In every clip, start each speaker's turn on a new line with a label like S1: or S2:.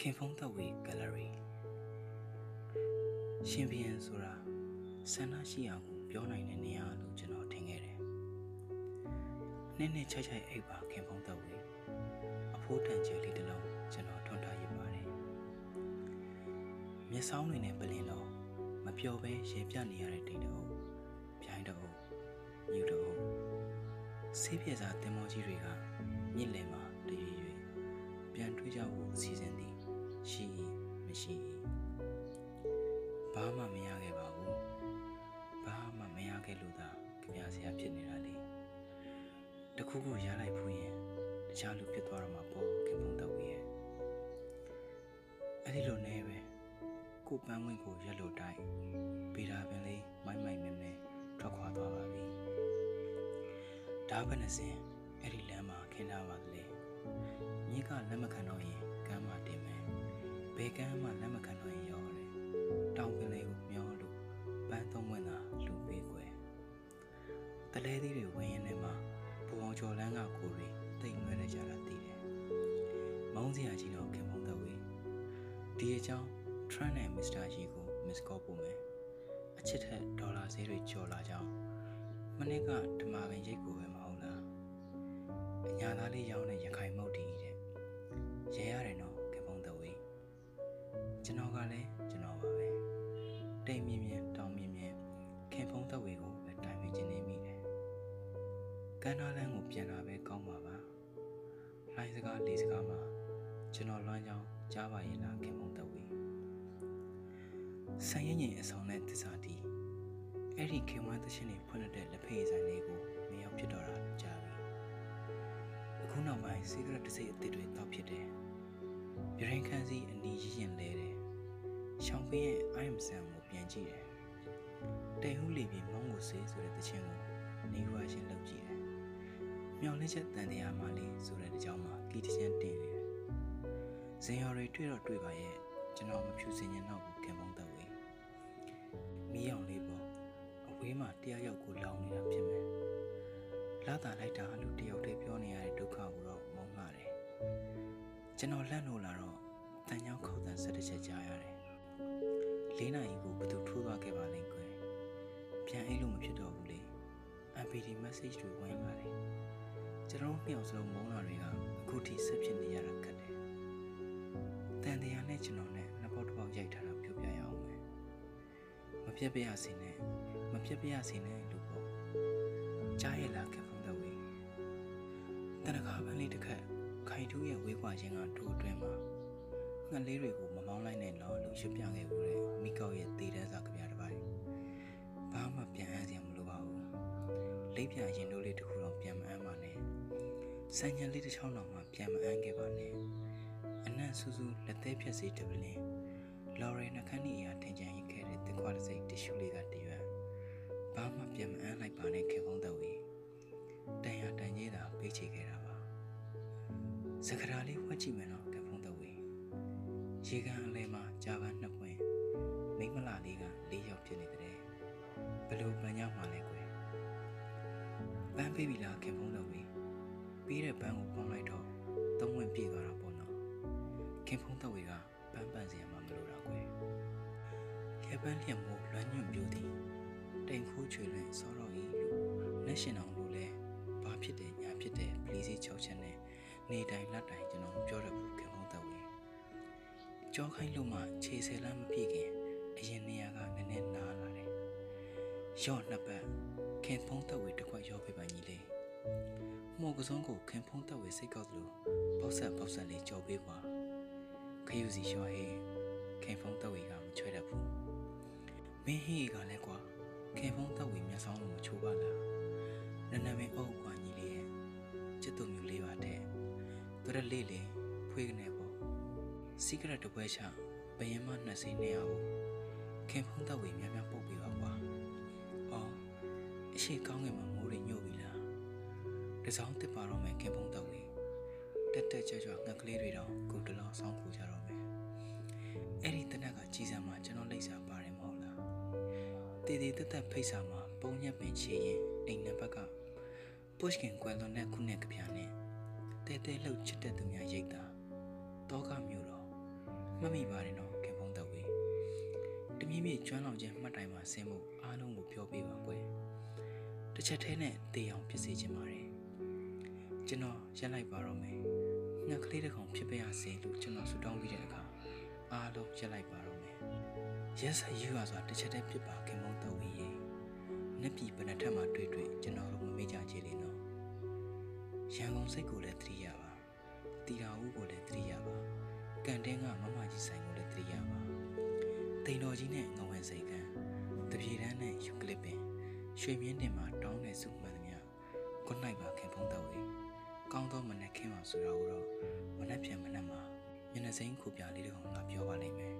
S1: ခင်ဖုံးသက်ဝေဂယ်လရီရှင်ဘီယန်ဆိုတာဆန္ဒရှိအောင်ကိုပြောနိုင်တဲ့နေရာလို့ကျွန်တော်ထင်ခဲ့တယ်။နေ့နေ့ချိုက်ချိုက်အိပ်ပါခင်ဖုံးသက်ဝေအဖိုးတန်ကျဲလေးတစ်လုံးကျွန်တော်ထွန်းထားရပါတယ်။မျက်စောင်းတွေနဲ့ပလင်တော့မပျော်ပဲရေပြနေရတဲ့တိတ်တော့ပြိုင်တော့မြူတော့ဆေးပြေစာတင်မောကြီးတွေကမြင့်လယ်မှာတရွေ့ရွေ့ပြန်တွေးကြဖို့အစီအစဉ်သည် ရှိ၏မရှိ၏ဘာမှမရခဲ့ပါဘူးဘာမှမရခဲ့လို့သာကြပြစရာဖြစ်နေတာလေတခုခုရလိုက်ဖို့ရင်တခြားလူဖြစ်သွားတော့မှာပေါ့ခင်ဗျုံတော့ရဲ့အဲ့ဒီလိုနဲ့ပဲကိုပန်းဝင်းကိုရက်လို့တိုက်ပေတာပင်လေးမိုက်မိုက်မဲမဲထွက်ခွာသွားပါပြီဒါဘယ်နှစင်အဲ့ဒီလမ်းမှာခင်းထားပါလေမြေကလက်မခံတော့ရင်ကမ်းမတင်မယ် ဘယ်ကမ်းမှလက်မခံတော့ရင်ရောတယ်တောင်ပင်လေးကိုမျောလို့ပန်းသုံးဝင်တာလူပေးွယ်တလဲသေးတွေဝင်းရင်ထဲမှာဘူအောင်ကျော်လန်းကကိုတွေတိတ်နွဲနေကြတာသိတယ်မောင်းစရာကြီးတော့ခင်မုံတော့ဝေးဒီအကြောင်း Trent နဲ့ Mr. Yi ကို miss call ပို့မယ်အချစ်ထက်ဒေါ်လာဈေးတွေကျော်လာကြောင်းမနေ့ကဓမ္မပင်ရိတ်ကိုပဲမဟုတ်လားအညာသားလေးရောင်းတဲ့ရခိုင်မုတ်တီတဲ့ရဲရတယ်နော်ကပုံတဝေးကျွန်တော်က လည်းကျွန်တော်ပါပဲတိမ်မြင့်မြင့်တောင်မြင့်မြင့်ခင်ဖုံးသက်ဝေကိုပဲတိုင်ပြီးခြင်းနေမိတယ်ကန်းနာလန်းကိုပြန်လာပဲကောင်းပါပါလိုင်းစကားလေးစကားမှာကျွန်တော်လွမ်းကြောင်းကြားပါရင်လားခင်ဖုံးသက်ဝေဆိုင်ရင်ရင်အဆောင်နဲ့တစ္ဆာတီအဲ့ဒီခင်ဝမ်းသရှင်တွေဖွင့်တဲ့လက်ဖေးဆိုင်လေးကိုမရောက်ဖြစ်တော့တာကြားပြီအခုနောက်ပိုင်းစီဂရက်တစ်စိတ်အသစ်တွေတောက်ဖြစ်တယ်ပြရင်ခန်းစီအနီးရရင်လဲတယ် ရှောင်းပင်းရဲ့အိုင်မ်ဆန်ကိုပြန်ကြည့်တယ်တိမ်ဟူးလီပြီးမောင်းကိုဆေးဆိုတဲ့တခြင်းကိုနေရွာရှင်လုပ်ကြည့်တယ်မြောင်လေးချက်တန်တရားမှလေးဆိုတဲ့ကြောင်းမှာကီတခြင်းတင်နေတယ်ဇင်ယော်တွေတွေ့တော့တွေ့ပါရဲ့ကျွန်တော်မဖြူစင်ရင်တော့ဘူးခင်မုံတော့ဝေးမီးအောင်လေးပေါ့အဝေးမှာတရားရောက်ကိုလောင်နေတာဖြစ်မယ်လာတာလိုက်တာလို့တယောက်တည်းပြောနေရတဲ့ဒုက္ခကိုတော့မုံလာတယ်ကျွန်တော်လက်လို့လာတော့တန်ချောင်းခုတ်တန်ဆက်တစ်ချက်ကြားရတယ် လေးနာရီကိုဘယ်သူထိုးသွားခဲ့ပါလိမ့်ကွယ်ပြန်အိတ်လို့မဖြစ်တော့ဘူးလေ MPD message တွေဝင်လာတယ်ကျွန်တော်နှစ်ယောက်စလုံးမုန်းတာတွေကအခုထိဆက်ဖြစ်နေရတာကတ်တယ်တန်တရားနဲ့ကျွန်တော်နဲ့နှစ်ပေါက်တစ်ပေါက်ရိုက်ထားတာပြောပြရအောင်မယ်မပြတ်ပြရစေနဲ့မပြတ်ပြရစေနဲ့လို့ပေါ့ကြားရလားကဖုံးတော့ဝေးတနခါပန်းလေးတစ်ခက်ခိုင်တူးရဲ့ဝေးကွာခြင်းကတို့အတွင်းမှာ ငှက်လေးတွေကိုမမောင်းလိုက်နဲ့တော့လို့ရွပြခဲ့ဦးတဲ့မိကောက်ရဲ့တေးတန်းစာကြပြတစ်ပိုင်းဘာမှပြန်အမ်းစရာမလိုပါဘူးလိပ်ပြရင်တို့လေးတစ်ခုတော့ပြန်မအမ်းပါနဲ့စံညံလေးတစ်ချောင်းတော့မှပြန်မအမ်းခဲ့ပါနဲ့အနံ့ဆူဆူလက်သေးဖြက်စီတပလင်းလော်ရီနှခမ်းနီအရာထင်ကြံရင်ခဲ့တဲ့တစ်ခွာတစ်စိတ်တ िश ူလေးကတရွတ်ဘာမှပြန်မအမ်းလိုက်ပါနဲ့ခေဖုံးတော့ဝေးတန်ရတန်ကြီးတာပေးချေခဲ့တာပါစကရာလေးဝှက်ကြည့်မယ်နော်ခေဖုံးတော့ဝေး ရေကန်အလဲမှာကြာပန်းနှစ်ပွင့်မိမလာလေးကလေးယောက်ဖြစ်နေတဲ့ဘလို့ပန်းကြောင်းမှလဲကွယ်ပန်းပေးပြီလားခေဖုံးတော့ဝေးပြီးတဲ့ပန်းကိုပေါင်းလိုက်တော့သုံးဝင်ပြေသွားတာပေါ့နော်ခင်ဖုံးတော့ဝေးကပန်းပန်းစီရမှာမလို့တော့ကွယ်လက်ပန်းလျက်မို့လွမ်းညွန့်ပြိုသည်တိမ်ခိုးချွေလွင်စောတော့ဤလို့လက်ရှင်အောင်လို့လဲဘာဖြစ်တယ်ညာဖြစ်တယ်ပလီစီချုပ်ချက်နဲ့နေတိုင်းလက်တိုင်းကျွန်တော်မပြောရဘူးခင်ဖုံးတော့ဝေး ကြောခိုင်းလို့မှခြေဆယ်လမ်းမပြည့်ခင်အရင်နေရာကနည်းနည်းနားလာတယ်ရော့နှစ်ပတ်ခင်ဖုံးတော့ဝေးတစ်ခွက်ရောပြပါညီလေးမော်ကစုံကိုခင်ဖုံးတော့ဝေးစိတ်ကောက်သလိုပေါက်ဆက်ပေါက်ဆက်လေးကြော်ပေးပါခယူစီရွှာဟေးခင်ဖုံးတော့ဝေးကမချွဲတတ်ဘူးမင်းဟေးကလည်းကွာခင်ဖုံးတော့ဝေးမျက်စောင်းလို့မချိုးပါလားနနမင်းအုပ်ကွာညီလေးရဲ့ချစ်သူမျိုးလေးပါတဲ့တော်ရလေးလေးဖွေးကနေပေါ့ စီကရက်တပွဲချဘယင်မနှစ်စိနေရဘူးခင်ဖုံးတော့ဝေးများများပုတ်ပေးပါကွာအော်အရှိကောင်းငယ်မှာမိုးရညို့ပြီလားတစောင်းတစ်ပါတော့မယ်ခင်ဖုံးတော့ဝေးတက်တက်ကြွကြွငှက်ကလေးတွေတော့ကုတလောဆောင်းခုကြတော့မယ်အဲ့ဒီတနက်ကကြီးစံမှာကျွန်တော်လိမ့်စာပါတယ်မဟုတ်လားတည်တည်တက်တက်ဖိတ်စာမှာပုံညက်ပင်ချေရင်အိမ်နံပါတ်ကပုရှ်ကင်ကွယ်လွန်တဲ့ခုနှစ်ကပြားနဲ့တဲတဲလှုပ်ချစ်တဲ့သူများရိတ်တာတောကမျိုးတော့ မှတ်မိပါတယ်နော်ခင်ဖုံးတော်ဝေတမီးမြေကျွမ်းလောင်ခြင်းမှတ်တိုင်မှာဆင်းမှုအားလုံးကိုပြောပြပါကွယ်တစ်ချက်တည်းနဲ့တေးအောင်ဖြစ်စေချင်ပါတယ်ကျွန်တော်ရက်လိုက်ပါတော့မယ်ငှက်ကလေးတစ်ကောင်ဖြစ်ပါရစေလို့ကျွန်တော်ဆုတောင်းပြီးတဲ့အခါအားလုံးရက်လိုက်ပါတော့မယ် yes ယူရဆိုတာတစ်ချက်တည်းဖြစ်ပါခင်ဖုံးတော်ဝေရေနှစ်ပြည်ဘယ်နှထက်မှတွေ့တွေ့ကျွန်တော်တို့မမေ့ကြကြလေနော်ရန်ကုန်စိတ်ကိုလည်းသတိရပါတီတာဦးကိုလည်းသတိရပါ ကန်တင်းကမမကြီးဆိုင်ကိုလည်းတရိယာပါတိန်တော်ကြီးနဲ့ငဝင်စိတ်ကံတပြေတန်းနဲ့ယူကလစ်ပင်ရွှေမြင်းတင်မှာတောင်းတဲ့စုမှန်သမျှခုနိုင်ပါခင်ဖုံးတော်ဝေးကောင်းသောမနက်ခင်းပါဆိုတော့တော့မနက်ပြန်မနက်မှာမျက်နှာစိမ်းခုပြလေးတစ်ကောင်လာပြောပါလိမ့်မယ်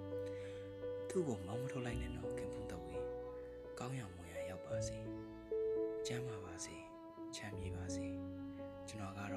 S1: သူ့ကိုမောင်းမထုတ်လိုက်နဲ့တော့ခင်ဖုံးတော်ဝေးကောင်းရမွန်ရရောက်ပါစေကျမ်းပါပါစေချမ်းမြေပါစေကျွန်တော်ကတော့မရေမှာ